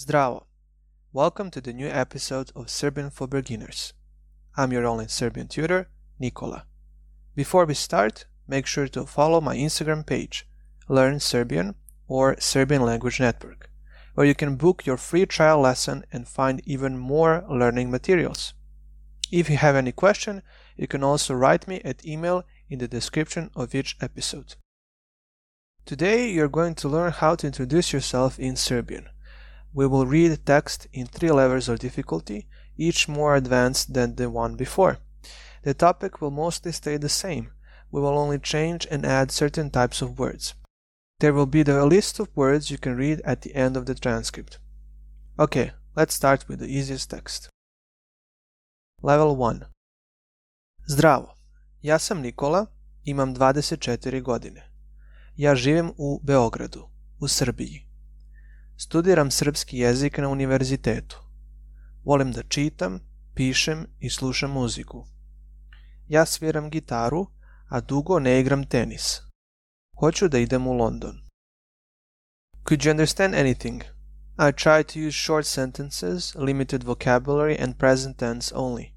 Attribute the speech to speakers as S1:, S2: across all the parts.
S1: Zdravo! Welcome to the new episode of Serbian for Beginners. I'm your online Serbian tutor, Nikola. Before we start, make sure to follow my Instagram page, Learn Serbian or Serbian Language Network, where you can book your free trial lesson and find even more learning materials. If you have any question, you can also write me at email in the description of each episode. Today you're going to learn how to introduce yourself in Serbian. We will read text in three levels of difficulty, each more advanced than the one before. The topic will mostly stay the same. We will only change and add certain types of words. There will be the list of words you can read at the end of the transcript. Okay, let's start with the easiest text. Level 1 Zdravo, ja sam Nikola, imam 24 godine. Ja živim u Beogradu, u Srbiji. Studiram srpski jezik na univerzitetu. Volim da čitam, pišem i slušam muziku. Ja sviram gitaru, a dugo ne igram tenis. Hoću da idem u London. Could you understand anything? I try to use short sentences, limited vocabulary, and present tense only.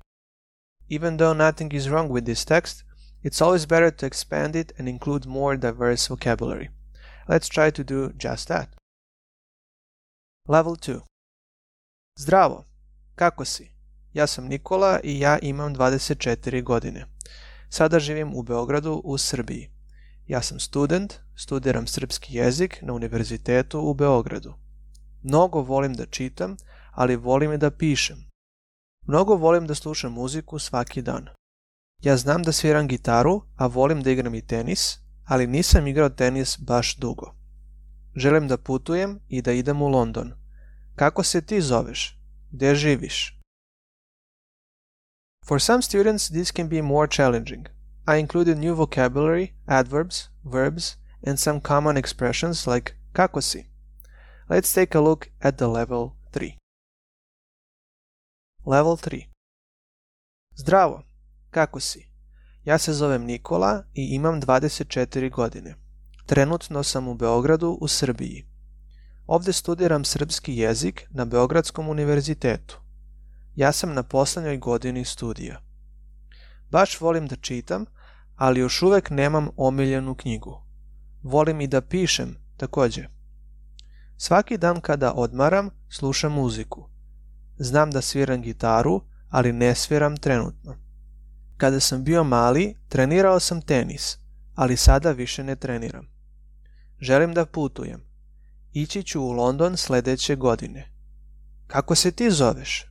S1: Even though nothing is wrong with this text, it's always better to expand it and include more diverse vocabulary. Let's try to do just that. Level 2 Zdravo, kako si? Ja sam Nikola i ja imam 24 godine. Sada živim u Beogradu u Srbiji. Ja sam student, studiram srpski jezik na univerzitetu u Beogradu. Mnogo volim da čitam, ali volim i da pišem. Mnogo volim da slušam muziku svaki dan. Ja znam da sviram gitaru, a volim da igram i tenis, ali nisam igrao tenis baš dugo. Želim da putujem i da idem u London. Kako se ti zoveš? Gde živiš? For some students, this can be more challenging. I included new vocabulary, adverbs, verbs, and some common expressions like kako si. Let's take a look at the level 3. Level 3 Zdravo, kako si? Ja se zovem Nikola i imam 24 godine. Trenutno sam u Beogradu u Srbiji. Ovde studiram srpski jezik na Beogradskom univerzitetu. Ja sam na poslednjoj godini studija. Baš volim da čitam, ali još uvek nemam omiljenu knjigu. Volim i da pišem, takođe. Svaki dan kada odmaram, slušam muziku. Znam da sviram gitaru, ali ne sviram trenutno. Kada sam bio mali, trenirao sam tenis, ali sada više ne treniram. Želim da putujem. Ići ću u London godine. Kako se ti zoveš?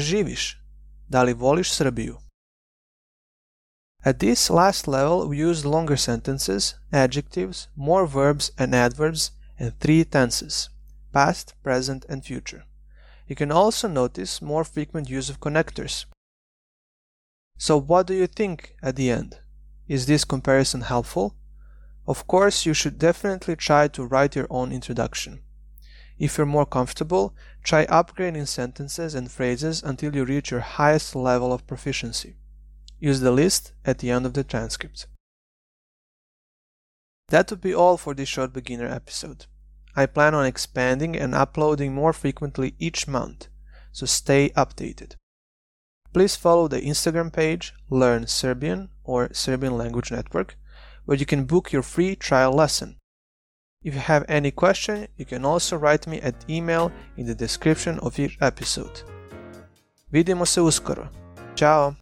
S1: Živiš? Da li voliš Srbiju? At this last level, we used longer sentences, adjectives, more verbs and adverbs, and three tenses past, present, and future. You can also notice more frequent use of connectors. So, what do you think at the end? Is this comparison helpful? Of course, you should definitely try to write your own introduction. If you're more comfortable, try upgrading sentences and phrases until you reach your highest level of proficiency. Use the list at the end of the transcript. That would be all for this short beginner episode. I plan on expanding and uploading more frequently each month, so stay updated. Please follow the Instagram page Learn Serbian or Serbian Language Network, where you can book your free trial lesson. If you have any question, you can also write me at email in the description of each episode. Vidimo se uskoro. Ćao!